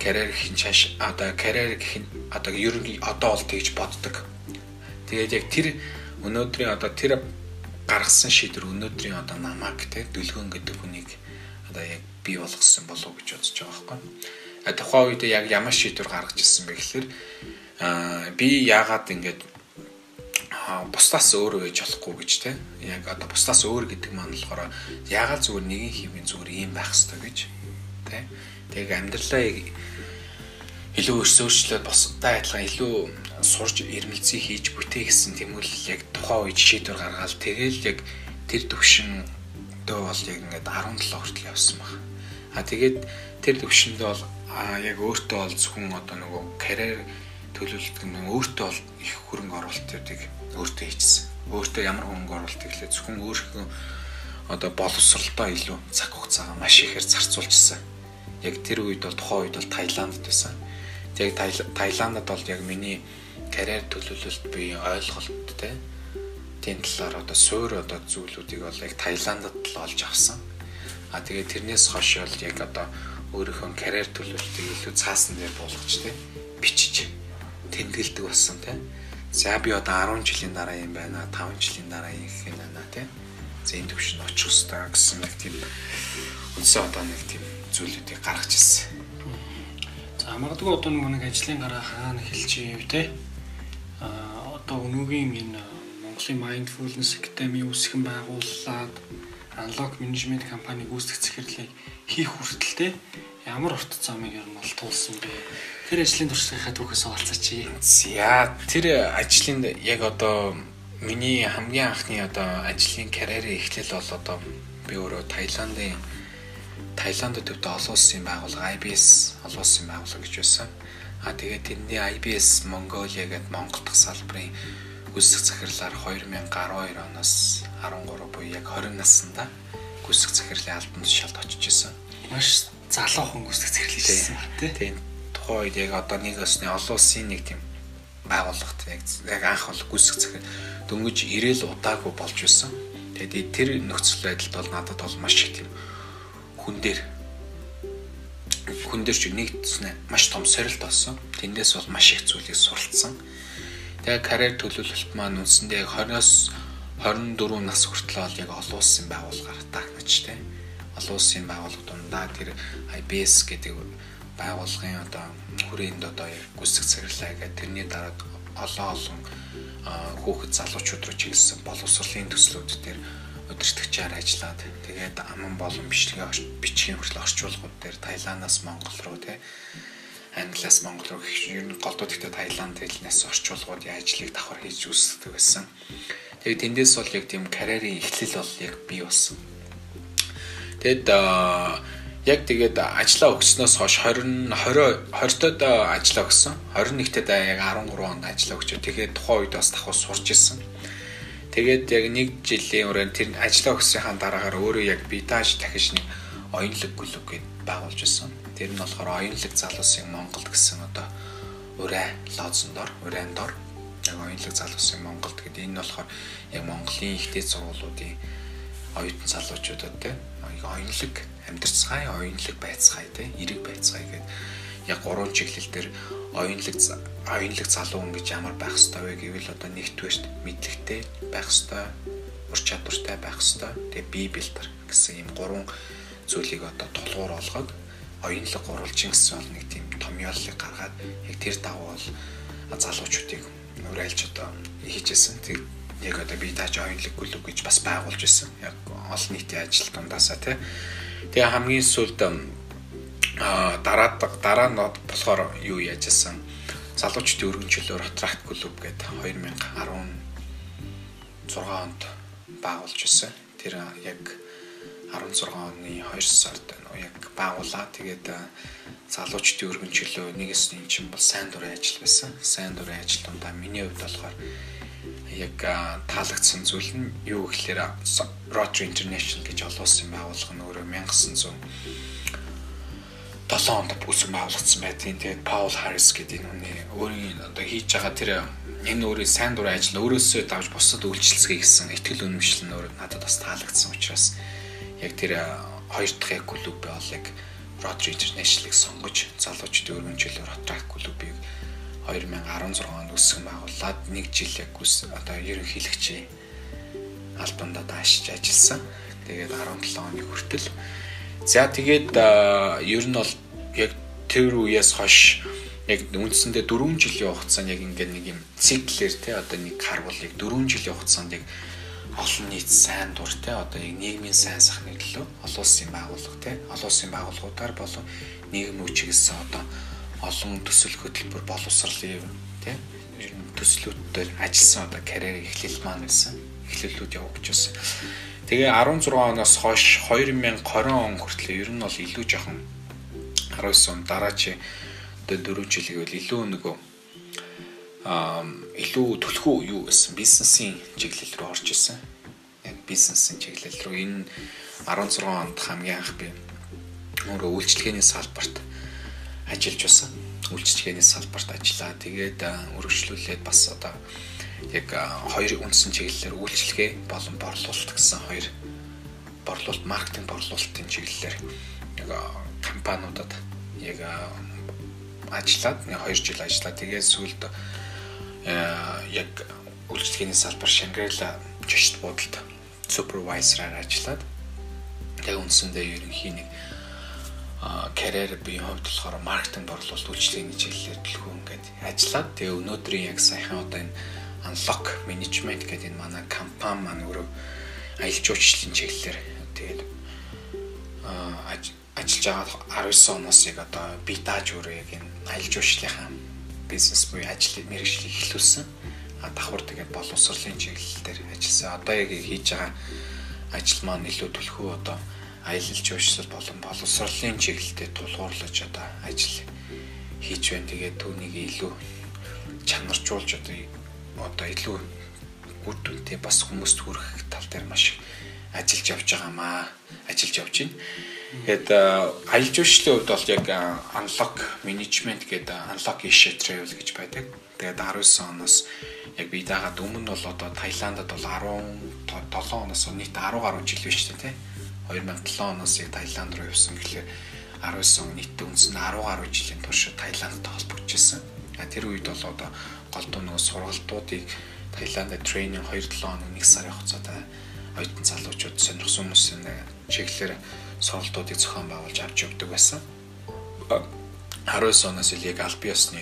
карьер гэх нь чааш одоо карьер гэх нь одоо ер нь одоо бол тэгж боддог. Тэгээд яг тэр өнөөдрийн одоо тэр гаргасан шийдвэр өнөөдрийн одоо намайг те дүлгөн гэдэг хүнийг одоо яг бий болгосон болов гэж бодож байгаа байхгүй. А тухайн үед яг ямар шийдвэр гаргаж ирсэн бэ гэхээр аа би яагаад ингэж бусдаас өөр байж болохгүй гэж те яг одоо бусдаас өөр гэдэг маань болохоор яагаад зүгээр нэгэн хэвийн зүгээр ийм байх хэрэгтэй гэж те тэг амьдралаа илүү өрсөөрчлөөд босдоо адилхан илүү сурж ирмэлцээ хийж бүтээ гэсэн тэмүүлэл яг тухайн үед шийдвэр гаргаад тэгэл яг тэр төвшин дөө бол яг ингээд 17 хүртэл явсан баг. А тэгээд тэр төвшөндөө бол яг өөртөө бол зөвхөн одоо нөгөө карьер төлөвлөлт гэмээр өөртөө бол их хөрөнгө оруулалтуудыг өөртөө хийчихсэн. Өөртөө ямар хөрөнгө оруулалт гэхлээр зөвхөн өөрийнхөө одоо боловсролтой илүү цаг хугацаагаа маш ихээр зарцуулчихсан. Яг тэр үед бол тухайн үед бол Таиландд байсан яг Таиландд бол яг миний карьер төлөвлөлт буюу ойлголт те тийм талаар одоо суур одоо зүйлүүдийг бол яг Таиландд л олж авсан. А тэгээд тэрнээс хойш бол яг одоо өөрийнхөө карьер төлөвлөлтийг илүү цаасан дээр болгож те бичиж тэмдэглэдэг болсон те. За би одоо 10 жилийн дараа юм байна. 5 жилийн дараа гэх юм байна те. За энэ төвшөнд очих хэрэгтэй гэсэн нэг тийм үндсэн одоо нэг тийм зүйлүүдийг гаргаж ирсэн. За магадгүй одоо нэг ажлын гараа хаана эхэлчихээ те. А одоо өнөөгийн энэ Монголын Mindfulness Academy үүсгэн байгууллаад Unlock Management компаниг үүсгэх захирлыг хийх хүртэл те ямар урт замыг ер нь бол туулсан бэ? Тэр ажлын туршлагынхаа түүхээс олцооч. За тэр ажлын яг одоо миний хамгийн анхны одоо ажлын карьерийн эхлэл бол одоо би өөрөө Таиландын Таиланд төвдөө олон улсын байгууллага IBS олон улсын байгууллага гэж байсан. А тэгээд тэрний IBS Mongolia гэдэг Монгол дахь салбарын гүйцэтгэх захирлаар 2012 оноос 13 буюу яг 20 наснда гүйцэтгэх захирлын албан тушаалд очиж исэн. Маш залуухан гүйцэтгэх захирал хийсэн тийм. Тийм. Тухайн үед яг одоо нэг өсний олон улсын нэг тийм байгууллагт яг яг анх бол захирал дөнгөж ирээл удаагүй болж байсан. Тэгээд тэр нөхцөл байдалд бол надад бол маш их тийм хүн дээр хүн дээр ч нэгдсэн маш том сорилт болсон. Тэндээс бол маш их зүйлийг суралцсан. Тэгээ карьер төлөвлөлт маань үндсэндээ 20-оос 24 нас хүртэл бол яг олон улсын байгууллагаар тагнаж тэ. Олон улсын байгууллага дундаа тэр IBS гэдэг байгууллагын одоо хүрээнд одоо гүйцэтгэх цаглаа гэдэг тэрний дараа олон олон хүүхэд залуучууд руу чиглэсэн боловсролын төслүүд дээр удирдахчаар ажиллаад тэгээд аман болон бичлэгээ бичгийн хүртэл орчуулгууд дээр Таиландаас Монгол руу те Англиас Монгол руу гэх ер нь голдууд ихтэй Таиланд хэлнээс орчуулгуудын ажлыг давхар хийж үздэг байсан. Тэгээд тэндээс бол яг тийм карьерийн эхлэл бол яг бий болсон. Тэгэд яг тэгээд ажиллаа өгснөөс хойш 20 20 20-тод ажиллаа өгсөн. 21-т яг 13 онд ажиллаа өгчөө. Тэгээд тухайн үед бас давхар сурч ирсэн. Тэгээд яг нэг жилийн өрөөнд тэр ажиллаа өгсөхийн дараагаар өөрөө яг битаж дахиж нэг оюунлаг клуб гэд байгуулж ирсэн. Тэр нь болохоор оюунлаг залуусын Монголд гэсэн одоо урай лоозондор, урайндор яг оюунлаг залуусын Монголд гэдэг энэ нь болохоор яг Монголын ихтэй сургуулиудын оюутан залуучуудад те оюунлаг амьдарцгаая, оюунлаг байцгаая те эрэг байцгаая гэдэг яг гурван чиглэл дээр оюунлаг оюунлаг залуу хүн гэж ямар байх ёстой вэ гэвэл одоо нэгдүгээрт мэдлэгтэй байх ёстой, ур чадвартай байх ёстой. Тэгээ бие бэлтэр гэсэн ийм гурван зүйлийг одоо тулгуур олгоод оюунлаг гурвалжин гэсэн бол нэг тийм томьёолыг гаргаад яг тэр давуу бол залуучуудыг уриалж одоо хийжсэн. Тэг яг одоо би тааж оюунлаг клуб гэж бас байгуулж ирсэн. Яг олон нийтийн ажил дундаасаа тий. Тэгээ хамгийн сүүлд а дараа дараа нь болохоор юу яажсэн залуучдын өргөн чөлөө Ротракт клуб гэдэг 2016 онд байгуулж ирсэн. Тэр яг 16 оны 2 сард яг байгууллаа. Тэгээд залуучдын өргөн чөлөө нэгээс нь чинь бол сайн дурын ажил байсан. Сайн дурын ажил дундаа миний хувьд болохоор яг таалагдсан зүйл нь юу гэхээр Rotary International гэж олон улсын байгууллага нь өөрөө 1900 7 онд үүсгэн байгуулагдсан байдгийн. Тэгээд Paul Harris гэдэг энэ хүний өөрийн одоо хийж байгаа тэр энэ өөрийн сайн дурын ажил өөрөөсөө давж бусад үйлчлэлцгээ гэсэн ихтгэл үнэмшил нь өөрөө надад бас таалагдсан учраас яг тэр хоёр дахь клуб бол яг Rotary International-ыг сонгож залуучдын өргөнжил Rotary клубыг 2016 онд үүсгэн байгуулад нэг жил яг үс одоо ерөнхийлөгчийн албанд одоо ашиж ажилласан. Тэгээд 17 оны хүртэл за тэгээд ер нь бол яг тэр үеэс хойш яг үндсэндээ 4 жилийн хугацаанд яг ингээд нэг юм циклэр те одоо нэг харвал яг 4 жилийн хугацаанд яг олон нийт сайн дур те одоо яг нийгмийн сайн сайхны төлөө олон улсын байгууллага те олон улсын байгууллагуудаар болон нийгэм үчигээс одоо олон төсөл хөтөлбөр боловсролын тийм төслүүдээр ажилласан одоо карьер эхлэл маань байсан. Эхлэлүүд явуулж байсан. Тэгээ 16 оноос хойш 2020 он хүртэл ер нь бол илүү жоохон 19 он дараачийн одоо 4 жилийг бол илүү нөгөө аа илүү төлхөө юу гэсэн бизнесийн чиглэл рүү орж исэн. Яг бизнесийн чиглэл рүү энэ 16 онд хамгийн анх би өөрөө үйлчлэгээний салбарт ажиллаж байсан. Үйлчлэгээний салбарт ажиллаа. Тэгээд өргөжлүүлээд бас одоо яг хоёр үндсэн чиглэлээр үйлчлэгээ болон борлуулалт гэсэн хоёр борлуулалт маркетинг борлуулалтын чиглэлээр яг компаниудад яг ажиллаад нэг 2 жил ажиллаа. Тэгээд сүүлд яг үйлчлэгээний салбар Шангрила жишт бодолд супервайзераар ажиллаад яг үндсэндээ ерөнхий нэг карьер би хувьд болохоор маркетинг борлуулалт үйлчлэгээний чиглэлээр төлхөө ингээд ажиллаад тэгээ өнөөдрийн яг саяхан одоо энэ unlock management гэдэг энэ манай компани маань өөрөө аялал жуулчлалын чиглэлээр тэгээд ажиллаж байгаа 19 оноос яг одоо би дааж өөрөө яг энэ аялал жуулчлалынхаа бизнес буюу ажил мэргэжлийг эхлүүлсэн. А давхар тэгээд боловсролын чиглэл дээр ажилласан. Одоо яг хийж байгаа ажил маань илүү төлхөө одоо аялал жуулчлал болон боловсролын чиглэлд тулгуурлаж одоо ажил хийж байна. Тэгээд түүнийг илүү чанаржуулж одоо одоо илүү үр дүнтэй бас хүмүүст хүрэх тал дээр маш ажиллаж явж байгаамаа. Ажиллаж явж байна. Тэгээд аялал жуулчлалын хувьд бол яг unlock management гэдэг unlock issue travel гэж байдаг. Тэгээд 19 оноос яг би дагаад өмнө бол одоо Таиландд бол 17 оноос нийт 10 гаруй жил биш те 2007 оноос яг Таиланд руу явсан гэхлээр 19 он нийтдээ үндсэн 10 гаруй жилийн турш Таиландтай холбогдчихсан. А тэр үед бол одоо голдуу нөгөө сургалтуудыг Таиландд тренинг 2-7 хоног 1 сарын хугацаатай оюутан залуучууд сонирхсан хүмүүсийн чиглэлээр сургалтуудыг зохион байгуулж авч явдаг байсан. 19 оноос л яг аль биесны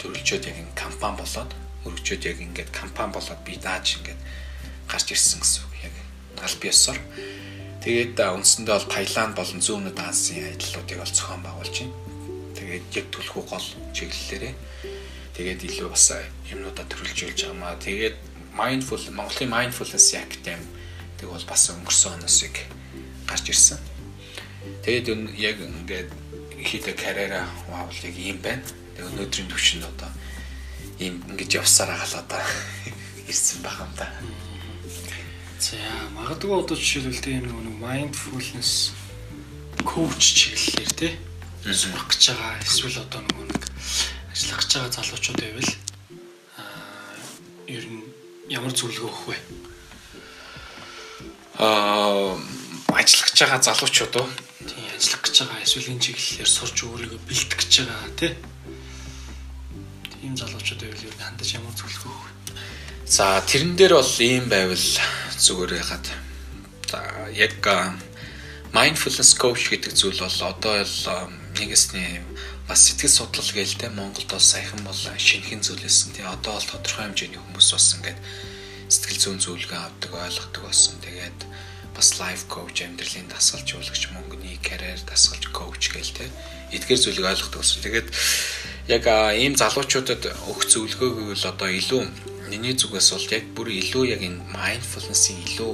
төрөлчөөд яг ин компани болоод өргөжөөд яг ингээд компани болоод би дааж ингээд гарч ирсэн гэсэн үг яг аль биесээр Тэгээд үндсэндээ бол Таиланд болон зүүн өмнөд Азийн аяллуудыг бол зохион байгуулж байна. Тэгээд яг төлхөө гол чиглэлээрээ тэгээд илүү бас юмнуудаа төрөлжүүлж байгаа маа. Тэгээд mindful Монголын mindfulness academy тэг бол бас өнгөрсөн оноос яг гарч ирсэн. Тэгээд яг ингээд хийдэг карьераа ваавал яг ийм байна. Тэгээд өнөөдрийн төвшөнд одоо ийм ингэж явсаар агаал одоо ирсэн байгаа юм да. За магадгүй одоо жишээлбэл тийм нэг mindfulness коуч чиглэлээр те сурах гэж байгаа эсвэл одоо нөгөө нэг ажиллах гэж байгаа залуучууд байвал аа ер нь ямар зөвлөгөө өгөх вэ? Аа ажиллах гэж байгаа залуучууд уу? Тийм ажиллах гэж байгаа эсвэл энэ чиглэлээр сурч өөрийгөө бэлтгэх гэж байгаа тий. Тийм залуучууд байвал юу хандаж ямар зөвлөх вэ? За тэрэн дээр бол ийм байвал зүгээр ягаад. За яг mindfulness coach гэдэг зүйл бол одоо л нэгэсний бас сэтгэл судлал гээл те Монголд бол саяхан бол шинхэн зүйлсэн тий одоо бол тодорхой хэмжээний хүмүүс бас ингээд сэтгэл зүйн зөвлөгөө авдаг ойлгодог болсон. Тэгээд бас life coach, амьдралын дасгалжуулагч, мөнгөний карьер дасгалж коуч гээл те. Эдгээр зүйлийг ойлгодог болсон. Тэгээд яг ийм залуучуудад өгөх зөвлөгөө гэвэл одоо илүү миний зүгээс бол яг бүр илүү яг энэ mindfulness-ийн илүү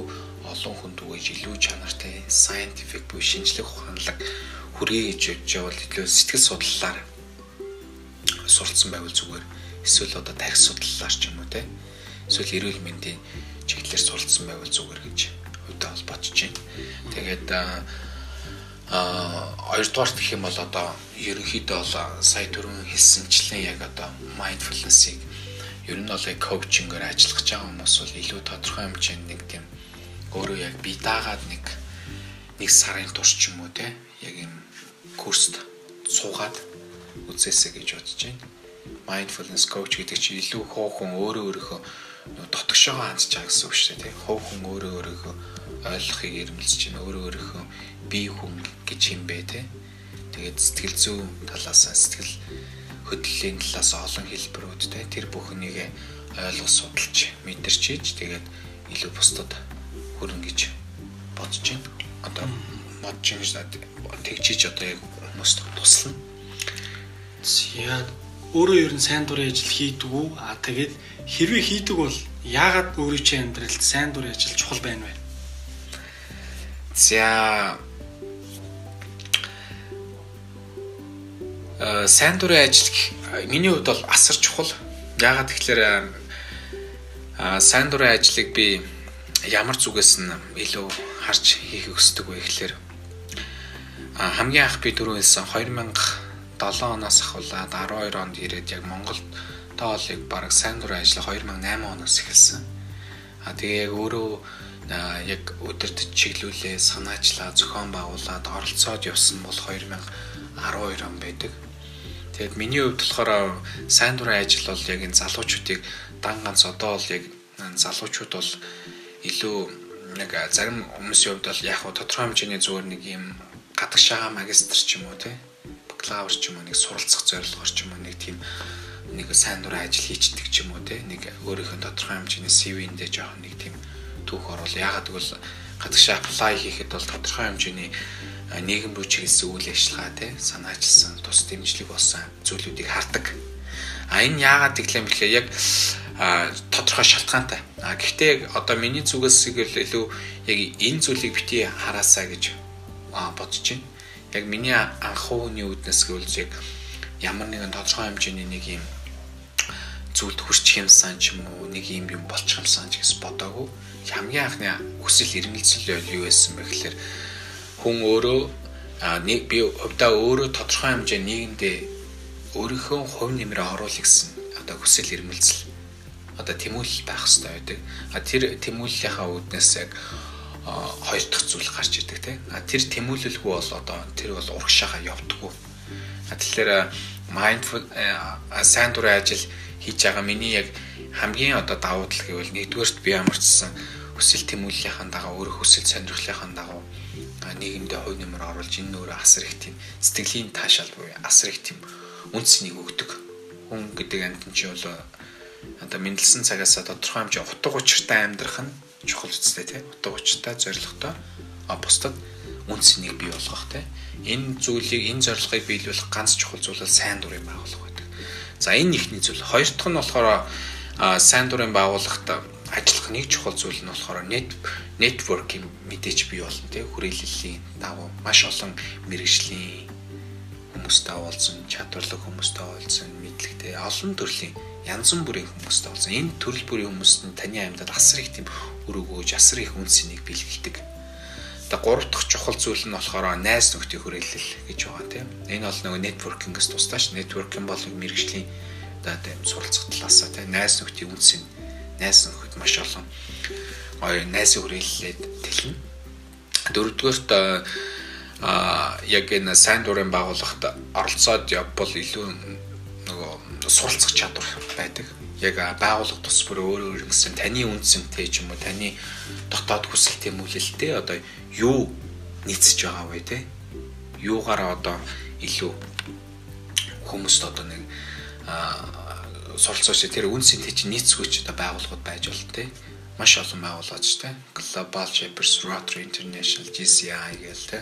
олон хүнд үгэж илүү чанартай scientific буюу шинжлэх ухаанлаг хүргэе гэж бодож явал илүү сэтгэл судлалаар сурцсан байвал зүгээр эсвэл одоо тарих судлалаар ч юм уу те эсвэл эрүүл мэндийн чиглэлээр суралцсан байвал зүгээр гэж хувьдаа бол бодож байна. Тэгээд а хоёрдугаар гэх юм бол одоо ерөнхийдөө бол сая түрүүн хэлсэнчлэн яг одоо mindfulness-ийг ер нь бол коучингээр ажиллах гэж байгаа хүмүүс бол илүү тодорхой хэмжээнд нэг тийм өөрөө яг бие даагаад нэг нэг сарын турш ч юм уу те яг юм курст суугаад үзээсэй гэж бодож байна. Mindfulness coach гэдэг чинь илүү хоохон өөрөө өөрийнхөө дотгошоо хандж байгаа гэсэн үг шүү дээ. Хоохон өөрөө өөрийнхөө ойлгохыг ирмэлж чинь өөрөө өөрийнхөө бие хүн гэж юм бэ те. Тэгээд сэтгэл зүйн талаас сэтгэл хөдлөлийн талаас олон хэлбэрүүд те тэр бүхнийг ойлгох судалж мэдэрч ийж тэгээд илүү бусдад хүрнэ гэж бодож байна. Одоо бодож байгаа тэгчиж одоо яг хүмүүст туслана. Яг өөрөө ер нь сайн дурын ажил хийдэг үү? А тэгээд хэрвээ хийдэг бол яагаад өөрийн чинь амьдралд сайн дурын ажил чухал байна вэ? За сайн дурын ажил миний хувьд бол асар чухал. Яагаад тэгэхээр сайн дурын ажлыг би ямар зүгээс нь илүү харж хийх өсдөг вэ гэхээр хамгийн анх би түрүү хэлсэн 2007 оноос ахуулаад 12 онд ирээд яг Монголд тоолыг баг сайн дурын ажил 2008 оноос эхэлсэн. А тэгээ яг өөрөө яг өдөрт чиглүүлээ, санаачлаа, зохион байгуулад оролцоод явсан бол 2012 он байдаг. Тэгээд миний хувьд болохоор сайн дурын ажил бол яг энэ залуучуудыг дан ганц одоо бол яг залуучууд бол илүү нэг зарим хүмүүсийн хувьд бол яг тодорхой хэмжээний зүгээр нэг юм гадагшаага магистр ч юм уу тий? Бакалавр ч юм уу нэг суралцах зорилгоор ч юм уу нэг тийм нэг сайн дурын ажил хийчдэг ч юм уу тий? Нэг өөрийнхөө тодорхой хэмжээний CV-ндээ жоох нэг тийм түүх орвол ягаад гэвэл гадагшаа apply хийхэд бол тодорхой хэмжээний нийгэм рүү чиглэсэн үйл ажиллагаа тий санаачилсан тус дэмжлэг болсон зүйлүүдийг хардаг. А энэ яагаад гэвэл бэлээ яг тодорхой шалтгаантай. А гэхдээ одоо миний зүгээс илүү яг энэ зүйлийг бити хараасаа гэж бодож байна. Яг миний анх ууны үүднээс гэвэл яг ямар нэгэн тодорхой хэмжээний нэг юм зүйлд хүрчих юмсан ч юм уу нэг юм юм болчих юмсан ч гэсэн бодоагүй. Хамгийн анхны хүсэл эрмэлзэл юу байсан бэ гэхээр хүн өөрөө нэг би хувьдаа өөрөө тодорхой хэмжээ нийгэмдээ өөрийнхөө хувь нэмрээ оруулах гэсэн одоо хүсэл эрмэлзэл одоо тэмүүлэл байх хэрэгтэй байдаг. А тэр тэмүүллийнхаа үүднээс яг хоёр дахь зүйл гарч идэг тийм. А тэр тэмүүлэлгүй бол одоо тэр бол урагшаага явдаггүй. А тэгэхээр mindful сайн дурын ажил хийж байгаа миний яг хамгийн одоо давуу тал гэвэл нэгдүгээрт би ямарчсан хүсэл тэмүүллийнхаа дагуу өөрөө хүсэл сонирхлынхаа дагуу нийгэмдээ хувь нэмэр оруулж энэ өөрөө асар их тийм сэтгэлийн таашаал буюу асар их тийм үнцнийг өгдөг. Хүн гэдэг амьтан чи бол одоо мэдлсэн цагаас тодорхой хэмжээ утга учиртай амьдрах нь чухал үстэй тий. Утга учиртай зоригтой а бусдад үнс нэг бий болгох тий. Энэ зүйлийг энэ зорилгыг биелүүлэх ганц чухал зүйл бол сайн дурын байгуулах байдаг. За энэ ихний зүйл. Хоёр дахь нь болохоор сайн дурын байгууллагт ажиллах нэг чухал зүйл нь болохоор нет networking мэдээж бий болно тий. Хүрээллийн дагуу маш олон мэрэгжлийн хүмүүстэй уулзсан, чадварлаг хүмүүстэй уулзсан, мэдлэгтэй олон төрлийн янз бүрийн хүмүүстэй болсон. Энэ төрөл бүрийн хүмүүст нь таны амьдад асар их тийм үр өгөөж, асар их үнснийг бэлгэлдэг. Тэгээ гурав дахь чухал зүйл нь болохоор найз нөхдийн хүрээлэл гэж байгаа тийм. Энэ бол нөгөө networking-с тусдаач. Networking бол мэрэгжлийн одоо тийм суралцах талаасаа тийм найз нөхдийн үнсийг найз нөхөд маш олон гоё найзын хүрээлэлээд тэлнэ. Дөрөвдүгээрт а яг энэ сайн дурын байгууллагт оролцоод явбал илүү суралцах чадвар байдаг. Яг байгууллага тус бүр өөр өөр гэсэн таны үндсэнтэй ч юм уу таны дотоод хүсэл тэмүүлэлтэй одоо юу нийцэж байгаа вэ те? Юугаараа одоо илүү хүмүүст одоо нэг суралцаач тэр үндсэнтэй чинь нийцгүйч одоо байгууллагууд байж болно те маш олон байгууллагач те Global Shapers Rotary International GCI гээл те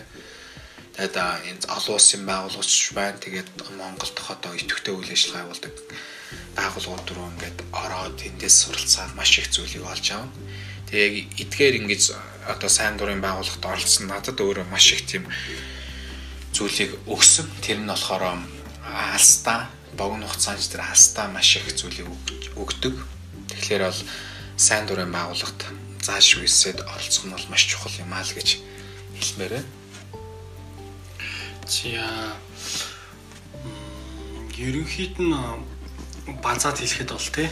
Тэгээд энэ олон улсын байгууллагч байна. Тэгээд Монголд одоо идэвхтэй үйл ажиллагаа явуулдаг байгууллагууд руу ингээд ороод тэндээс суралцаад маш их зүйлийг олж авна. Тэгээ яг эдгээр ингэж одоо сайн дурын байгууллагт оролцсон надад өөрөө маш их тийм зүйлийг өгсөн. Тэр нь болохоор алстаа богино хугацаанд тэр алстаа маш их зүйлийг өгдөг. Тэгэхээр бол сайн дурын байгууллагт зааш үсэд оролцох нь бол маш чухал юм аа л гэж хэлмээр байна. За ерөнхийд нь базаад хэлэхэд бол тий.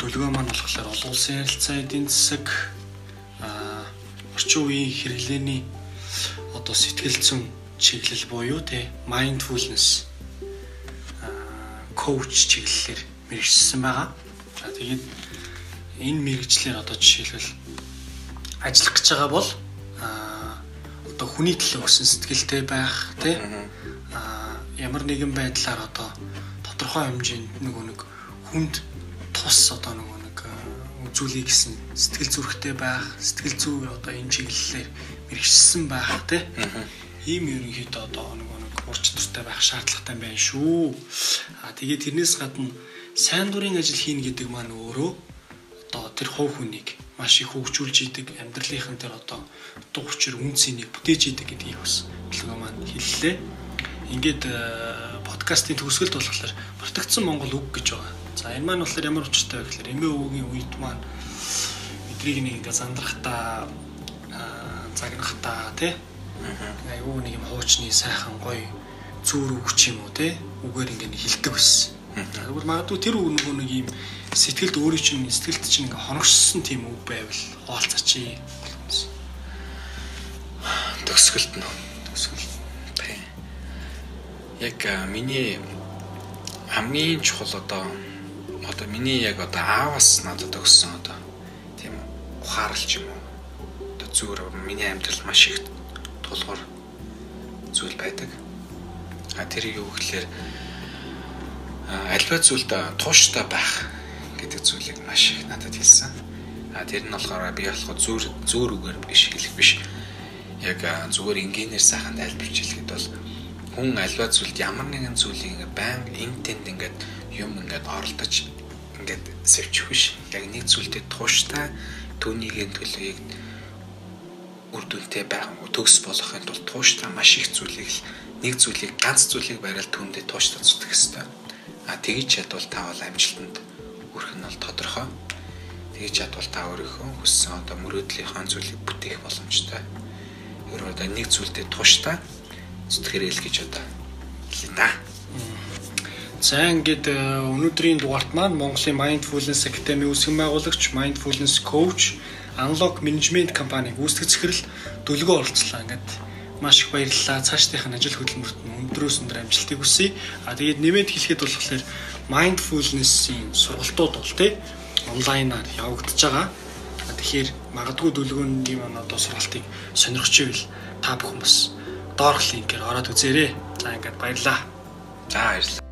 Дүлгөө маань болохоор олон улсын ярилцаа эдийн засаг орчин үеийн хэрэглээний одоо сэтгэл зүйн чиглэл буюу тий mindfulness коуч чиглэлээр мэрэгчсэн байгаа. За тэгээд энэ мэрэгчлэр одоо жишээлбэл ажиллах гэж байгаа бол одоо хүний төлөө өсөн сэтгэлтэй байх тий а ямар нэгэн байдлаар одоо тодорхой хэмжээнд нөгөө нэг хүнд тус одоо нөгөө нэг үзүүлэх гэсэн сэтгэл зүрэхтэй байх сэтгэл зүй одоо энэ чиглэлээр мэрэгчсэн байх тий ийм ерөнхийдөө одоо нөгөө нэг урч төртэй байх шаардлагатай байна шүү. А тэгээд тэрнээс гадна сайн дурын ажил хийн гэдэг маань өөрөө одоо тэр хувь хүнийг маш их хөгжүүлж идэг амьдралынхан дээр одоо утга учир үнцнийг бүтээж идэг гэдгийг бас төлгөө маань хэллээ. Ингээд э, подкастын төгсгөлд болохоор протектсон Монгол үг гэж байгаа. За энэ маань болохоор ямар учиртай вэ гэхээр эмээ өвгийн үед маань эдрийг нэг ингээ зандрахтаа загнахтаа тий айгүй нэг юм хуучны сайхан гоё зүүр үг ч юм уу тий үгээр ингээ хилдэг байсан. Тэгвэл магадгүй тэр үг нөгөө нэг юм сэтгэлд өөрийн чинь сэтгэлд чинь ингээ хоногшсон тийм үг байвал хаалцаач. Төгсгөлт нь төгсгөл. Тийм. Яг миний хамгийн чухал одоо одоо миний яг одоо аавас надад өгсөн одоо тийм ухаарлч юм уу. Одоо зүгээр миний амьдрал маш их тулгуур зүйл байдаг. А тэр юу гэхээр альва зүйлд тууштай байх гэдэг зүйлийг маш их надад хэлсэн. А тэр нь болохоор би болохоо зөөр зөөр үгээр биш хэлэх биш. Яг зүгээр инженеэр сайхан тайлбарч хэлэхэд бол хүн альва зүйлд ямар нэгэн зүйлийг ингээ баян интент ингээд юм ингээд оролдож ингээд сэвчих биш. Яг нэг зүйлдээ тууштай түүнийгийн төлөвийг үр дүнтэй байх төгс болохын тулд тууштай маш их зүйлийг нэг зүйлийг ганц зүйлийг барайл түүндээ тууштай зүтгэх хэрэгтэй А тэгж чадвал та бол амжилтанд хүрэх нь бол тодорхой. Тэгж чадвал та өөрийнхөө хүссэн одоо мөрөөдлийнхөө зүйлийг бүтээх боломжтой. Тэр одоо нэг зүйлдээ тууштай зүтгэрэл гэж одоо хэлнэ да. За ингээд э, өнөөдрийн дугаарт маань Монголын Mindfulness Academy үүсгэн байгуулагч Mindfulness Coach Unlock Management компаниг үүсгэж захирал дөлгөө оролцлоо. Ингээд маш их баярлалаа. Цаашдынх нь ажил хөдөлмөрт нь өндрөөс өндөр амжилтыг хүсье. А тэгээд нэмээд хэлэхэд болохоор mindfulness-ийн сургалтууд бол тий онлайнаар явагдаж байгаа. Тэгэхээр магадгүй дүлгөөний маань одоо сургалтыг сонирхч ивэл та бүхэн бас доорх линкээр ороод үзээрэй. За ингээд баярлалаа. За баярлалаа.